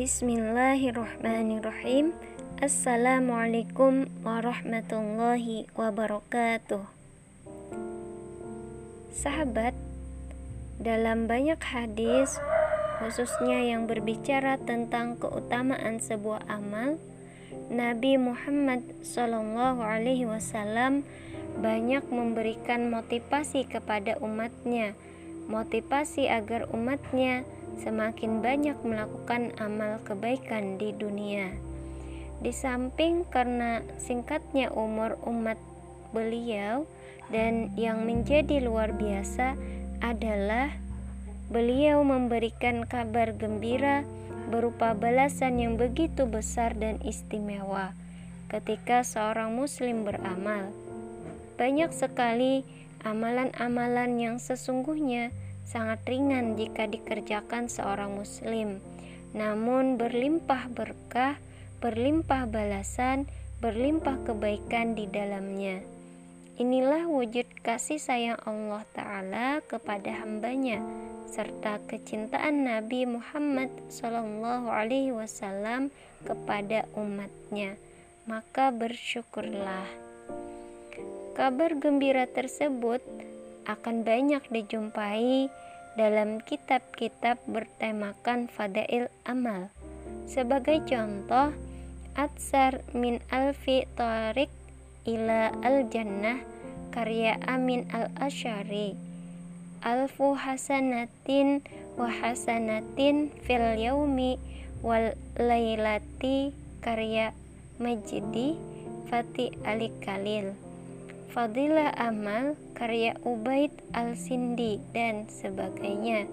Bismillahirrahmanirrahim. Assalamualaikum warahmatullahi wabarakatuh. Sahabat, dalam banyak hadis khususnya yang berbicara tentang keutamaan sebuah amal, Nabi Muhammad Shallallahu Alaihi Wasallam banyak memberikan motivasi kepada umatnya, motivasi agar umatnya semakin banyak melakukan amal kebaikan di dunia. Di samping karena singkatnya umur umat beliau dan yang menjadi luar biasa adalah beliau memberikan kabar gembira berupa balasan yang begitu besar dan istimewa ketika seorang muslim beramal. Banyak sekali amalan-amalan yang sesungguhnya sangat ringan jika dikerjakan seorang muslim, namun berlimpah berkah, berlimpah balasan, berlimpah kebaikan di dalamnya. Inilah wujud kasih sayang Allah Ta'ala kepada hambanya serta kecintaan Nabi Muhammad Shallallahu Alaihi Wasallam kepada umatnya. Maka bersyukurlah. Kabar gembira tersebut akan banyak dijumpai dalam kitab-kitab bertemakan fadail amal. Sebagai contoh, Atsar min alfi tarik ila al-jannah karya Amin al-Asyari Alfu hasanatin wa hasanatin fil yaumi wal lailati karya Majdi Fati Ali Khalil Fadilah Amal karya Ubaid Al-Sindi dan sebagainya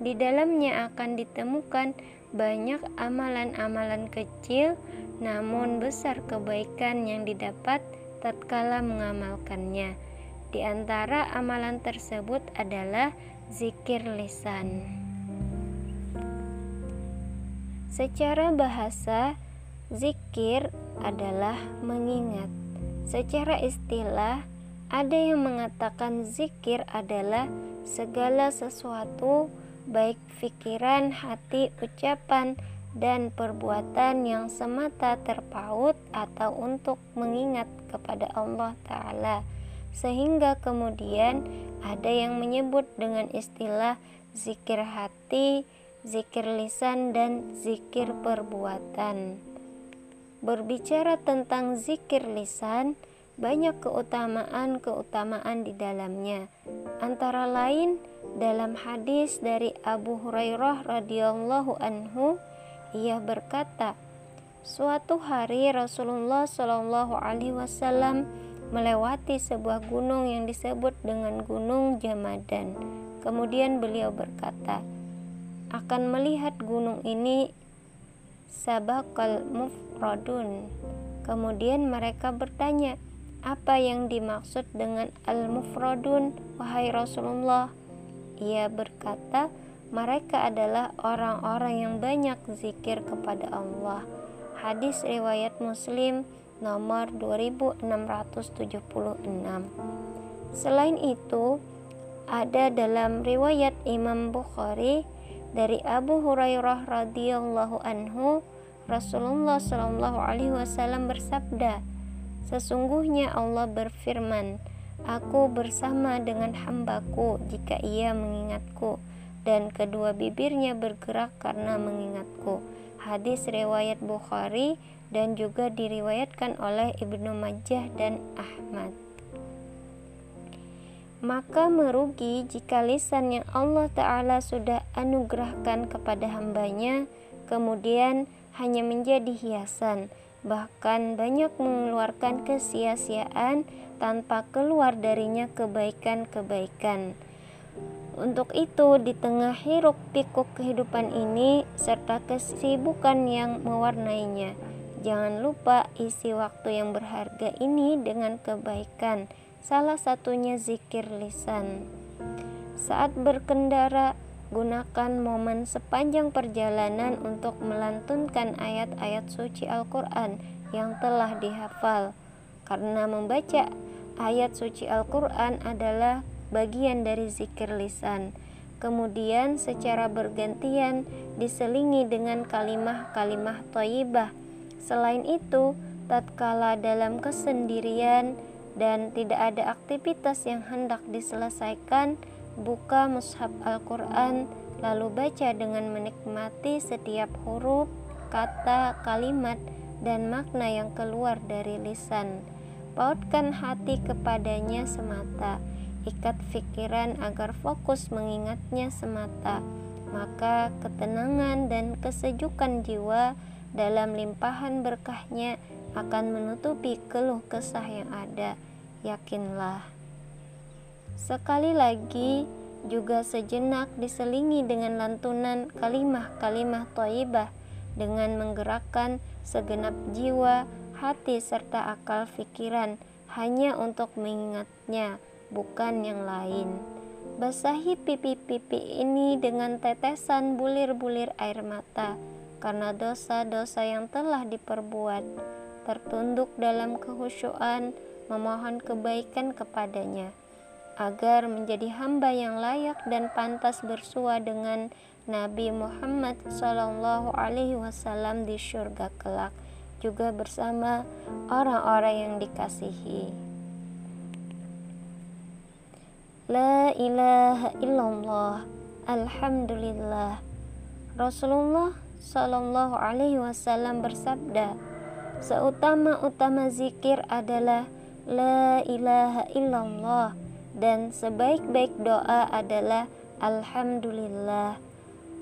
di dalamnya akan ditemukan banyak amalan-amalan kecil namun besar kebaikan yang didapat tatkala mengamalkannya. Di antara amalan tersebut adalah zikir lisan. Secara bahasa, zikir adalah mengingat. Secara istilah, ada yang mengatakan zikir adalah segala sesuatu, baik pikiran, hati, ucapan, dan perbuatan yang semata terpaut atau untuk mengingat kepada Allah Ta'ala sehingga kemudian ada yang menyebut dengan istilah zikir hati, zikir lisan, dan zikir perbuatan. Berbicara tentang zikir lisan, banyak keutamaan-keutamaan di dalamnya. Antara lain, dalam hadis dari Abu Hurairah radhiyallahu anhu ia berkata, suatu hari Rasulullah Shallallahu Alaihi Wasallam melewati sebuah gunung yang disebut dengan Gunung Jamadan. Kemudian beliau berkata, akan melihat gunung ini sabakal mufradun. Kemudian mereka bertanya, apa yang dimaksud dengan al-mufradun, wahai Rasulullah? Ia berkata, mereka adalah orang-orang yang banyak zikir kepada Allah. Hadis riwayat Muslim nomor 2676. Selain itu, ada dalam riwayat Imam Bukhari dari Abu Hurairah radhiyallahu anhu, Rasulullah shallallahu alaihi wasallam bersabda, "Sesungguhnya Allah berfirman, Aku bersama dengan hambaku jika ia mengingatku." dan kedua bibirnya bergerak karena mengingatku. Hadis riwayat Bukhari dan juga diriwayatkan oleh Ibnu Majah dan Ahmad. Maka merugi jika lisan yang Allah Ta'ala sudah anugerahkan kepada hambanya kemudian hanya menjadi hiasan bahkan banyak mengeluarkan kesia-siaan tanpa keluar darinya kebaikan-kebaikan. Untuk itu, di tengah hiruk pikuk kehidupan ini serta kesibukan yang mewarnainya, jangan lupa isi waktu yang berharga ini dengan kebaikan. Salah satunya zikir lisan. Saat berkendara, gunakan momen sepanjang perjalanan untuk melantunkan ayat-ayat suci Al-Quran yang telah dihafal, karena membaca ayat suci Al-Quran adalah bagian dari zikir lisan. kemudian secara bergantian diselingi dengan kalimah-kalimah toyibah. Selain itu, tatkala dalam kesendirian dan tidak ada aktivitas yang hendak diselesaikan, buka mushaf Al-Quran, lalu baca dengan menikmati setiap huruf, kata, kalimat, dan makna yang keluar dari lisan. Pautkan hati kepadanya semata, ikat pikiran agar fokus mengingatnya semata. Maka ketenangan dan kesejukan jiwa dalam limpahan berkahnya akan menutupi keluh kesah yang ada. Yakinlah. Sekali lagi, juga sejenak diselingi dengan lantunan kalimah-kalimah toibah dengan menggerakkan segenap jiwa, hati, serta akal pikiran hanya untuk mengingatnya, bukan yang lain. Basahi pipi-pipi ini dengan tetesan bulir-bulir air mata, karena dosa-dosa yang telah diperbuat. Tertunduk dalam kehusuan, memohon kebaikan kepadanya, agar menjadi hamba yang layak dan pantas bersua dengan Nabi Muhammad Shallallahu Alaihi Wasallam di surga kelak juga bersama orang-orang yang dikasihi. La ilaha illallah Alhamdulillah Rasulullah Shallallahu Alaihi Wasallam bersabda Seutama-utama zikir adalah La ilaha illallah Dan sebaik-baik doa adalah Alhamdulillah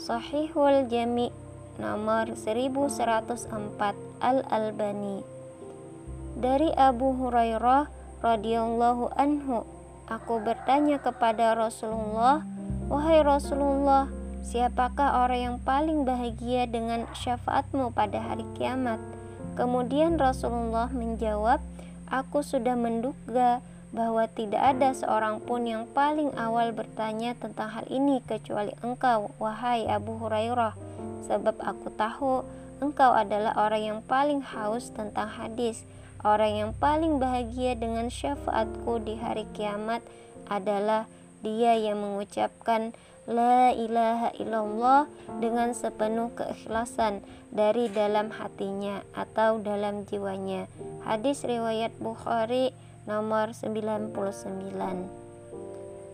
Sahihul Jami nomor 1104 Al-Albani Dari Abu Hurairah radhiyallahu anhu Aku bertanya kepada Rasulullah Wahai Rasulullah Siapakah orang yang paling bahagia dengan syafaatmu pada hari kiamat? Kemudian Rasulullah menjawab Aku sudah menduga bahwa tidak ada seorang pun yang paling awal bertanya tentang hal ini kecuali engkau, wahai Abu Hurairah, sebab aku tahu engkau adalah orang yang paling haus tentang hadis. Orang yang paling bahagia dengan syafaatku di hari kiamat adalah dia yang mengucapkan La ilaha illallah dengan sepenuh keikhlasan dari dalam hatinya atau dalam jiwanya. Hadis riwayat Bukhari nomor 99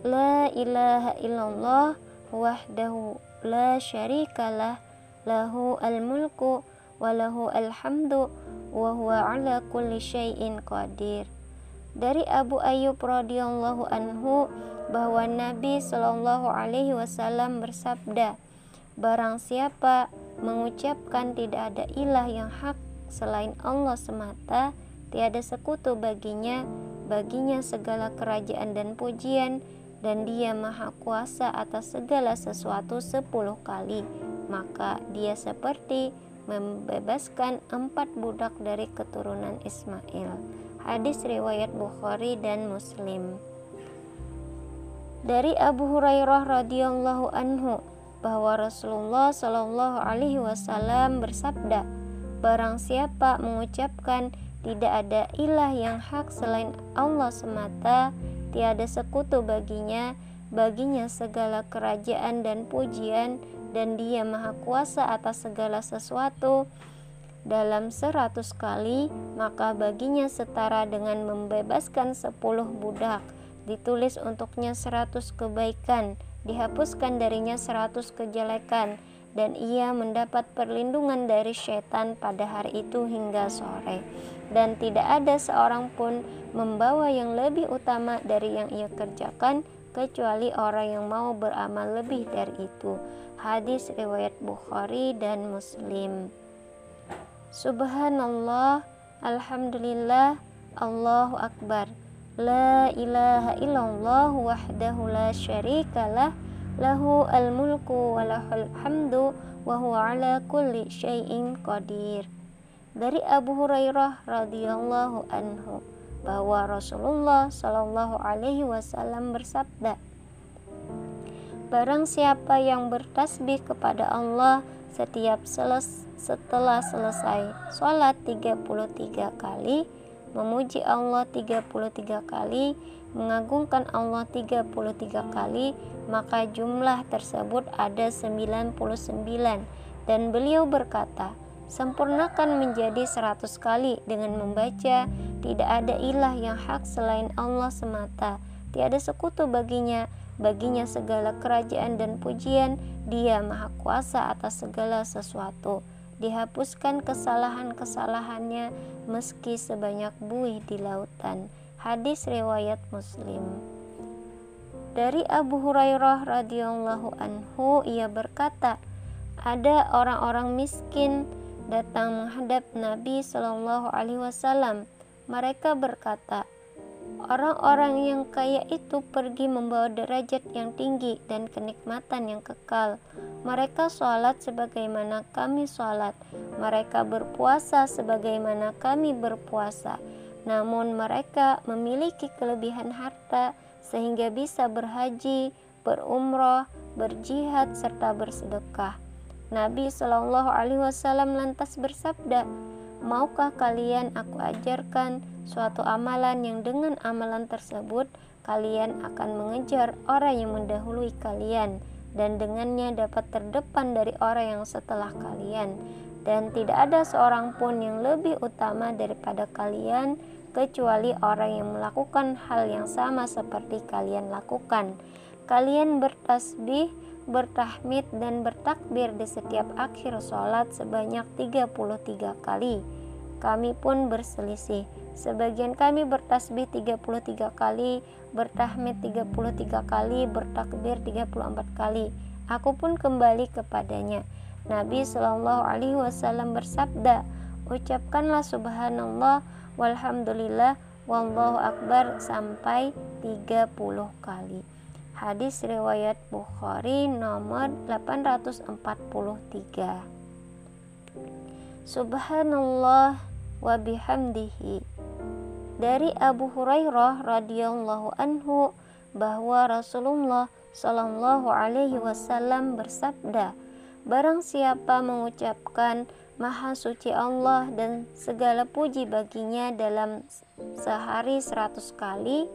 La ilaha illallah wahdahu la syarikalah lahu al-mulku wa lahu al-hamdu wa huwa ala kulli syai'in qadir dari Abu Ayyub radhiyallahu anhu bahwa Nabi Shallallahu alaihi wasallam bersabda barang siapa mengucapkan tidak ada ilah yang hak selain Allah semata tiada sekutu baginya, baginya segala kerajaan dan pujian, dan dia maha kuasa atas segala sesuatu sepuluh kali. Maka dia seperti membebaskan empat budak dari keturunan Ismail. Hadis riwayat Bukhari dan Muslim. Dari Abu Hurairah radhiyallahu anhu bahwa Rasulullah shallallahu alaihi wasallam bersabda, barang siapa mengucapkan tidak ada ilah yang hak selain Allah semata, tiada sekutu baginya, baginya segala kerajaan dan pujian, dan dia maha kuasa atas segala sesuatu. Dalam seratus kali, maka baginya setara dengan membebaskan sepuluh budak. Ditulis untuknya seratus kebaikan, dihapuskan darinya seratus kejelekan, dan ia mendapat perlindungan dari setan pada hari itu hingga sore dan tidak ada seorang pun membawa yang lebih utama dari yang ia kerjakan kecuali orang yang mau beramal lebih dari itu. Hadis riwayat Bukhari dan Muslim. Subhanallah, alhamdulillah, Allahu akbar. La ilaha illallah wahdahu la syarikalah lahu al-mulku wa lahul hamdu wa huwa ala kulli syai'in qadir. Dari Abu Hurairah radhiyallahu anhu bahwa Rasulullah shallallahu alaihi wasallam bersabda Barang siapa yang bertasbih kepada Allah setiap seles setelah selesai sholat 33 kali memuji Allah 33 kali, mengagungkan Allah 33 kali, maka jumlah tersebut ada 99. Dan beliau berkata, sempurnakan menjadi 100 kali dengan membaca, tidak ada ilah yang hak selain Allah semata, tiada sekutu baginya, baginya segala kerajaan dan pujian, dia maha kuasa atas segala sesuatu dihapuskan kesalahan-kesalahannya meski sebanyak buih di lautan. Hadis riwayat Muslim. Dari Abu Hurairah radhiyallahu anhu ia berkata, ada orang-orang miskin datang menghadap Nabi Shallallahu alaihi wasallam. Mereka berkata, Orang-orang yang kaya itu pergi membawa derajat yang tinggi dan kenikmatan yang kekal. Mereka sholat sebagaimana kami sholat. Mereka berpuasa sebagaimana kami berpuasa. Namun mereka memiliki kelebihan harta sehingga bisa berhaji, berumrah, berjihad, serta bersedekah. Nabi Shallallahu Alaihi Wasallam lantas bersabda, Maukah kalian aku ajarkan suatu amalan yang dengan amalan tersebut kalian akan mengejar orang yang mendahului kalian dan dengannya dapat terdepan dari orang yang setelah kalian? Dan tidak ada seorang pun yang lebih utama daripada kalian kecuali orang yang melakukan hal yang sama seperti kalian lakukan. Kalian bertasbih bertahmid dan bertakbir di setiap akhir sholat sebanyak 33 kali. Kami pun berselisih. Sebagian kami bertasbih 33 kali, bertahmid 33 kali, bertakbir 34 kali. Aku pun kembali kepadanya. Nabi Shallallahu alaihi wasallam bersabda, "Ucapkanlah subhanallah walhamdulillah wallahu akbar sampai 30 kali." Hadis riwayat Bukhari nomor 843. Subhanallah wa bihamdihi. Dari Abu Hurairah radhiyallahu anhu bahwa Rasulullah Shallallahu alaihi wasallam bersabda, barang siapa mengucapkan Maha suci Allah dan segala puji baginya dalam sehari seratus kali,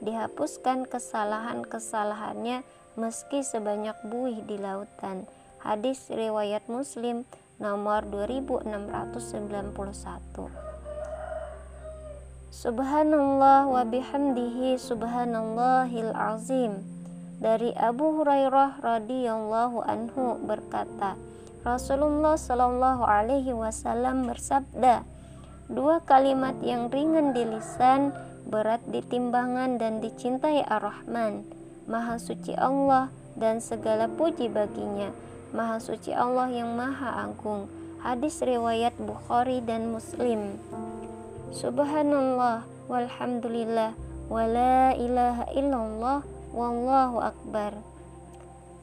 dihapuskan kesalahan-kesalahannya meski sebanyak buih di lautan. Hadis riwayat Muslim nomor 2691. Subhanallah wa bihamdihi subhanallahil azim. Dari Abu Hurairah radhiyallahu anhu berkata, Rasulullah shallallahu alaihi wasallam bersabda, dua kalimat yang ringan di lisan berat di timbangan dan dicintai Ar-Rahman. Maha suci Allah dan segala puji baginya. Maha suci Allah yang maha agung. Hadis riwayat Bukhari dan Muslim. Subhanallah walhamdulillah wala ilaha illallah wallahu akbar.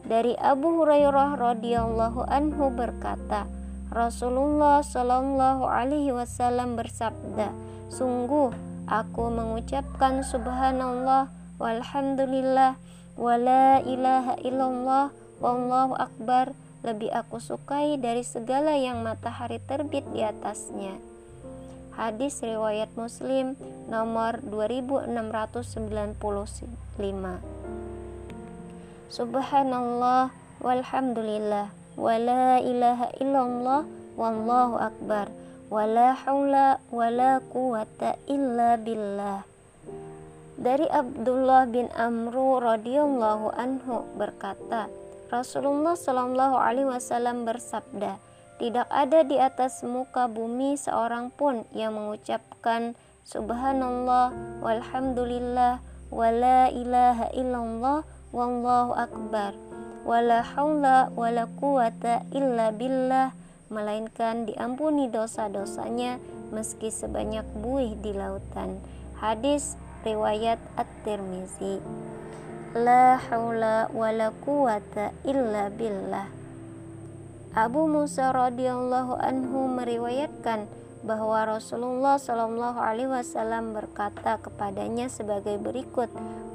Dari Abu Hurairah radhiyallahu anhu berkata, Rasulullah shallallahu alaihi wasallam bersabda, sungguh Aku mengucapkan subhanallah walhamdulillah wala ilaha illallah wallahu akbar lebih aku sukai dari segala yang matahari terbit di atasnya. Hadis riwayat Muslim nomor 2695. Subhanallah walhamdulillah wala ilaha illallah wallahu akbar wala haula wala quwata illa billah. Dari Abdullah bin Amru radhiyallahu anhu berkata Rasulullah shallallahu alaihi wasallam bersabda tidak ada di atas muka bumi seorang pun yang mengucapkan subhanallah walhamdulillah wala ilaha illallah wallahu akbar. Wala haula wala quwata illa billah melainkan diampuni dosa-dosanya meski sebanyak buih di lautan. Hadis riwayat At-Tirmizi. La haula la quwata illa billah. Abu Musa radhiyallahu anhu meriwayatkan bahwa Rasulullah Shallallahu alaihi wasallam berkata kepadanya sebagai berikut,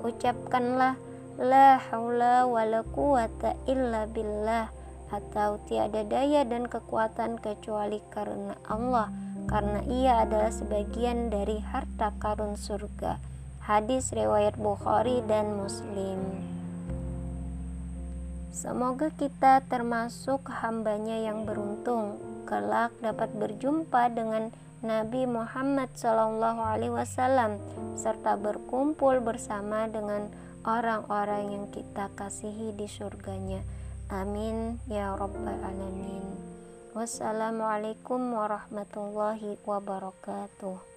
ucapkanlah la haula la quwata illa billah atau tiada daya dan kekuatan kecuali karena Allah karena ia adalah sebagian dari harta karun surga. Hadis riwayat Bukhari dan Muslim. Semoga kita termasuk hambanya yang beruntung, kelak dapat berjumpa dengan Nabi Muhammad SAW serta berkumpul bersama dengan orang-orang yang kita kasihi di surganya. Amin ya Rabbal 'Alamin. Wassalamualaikum warahmatullahi wabarakatuh.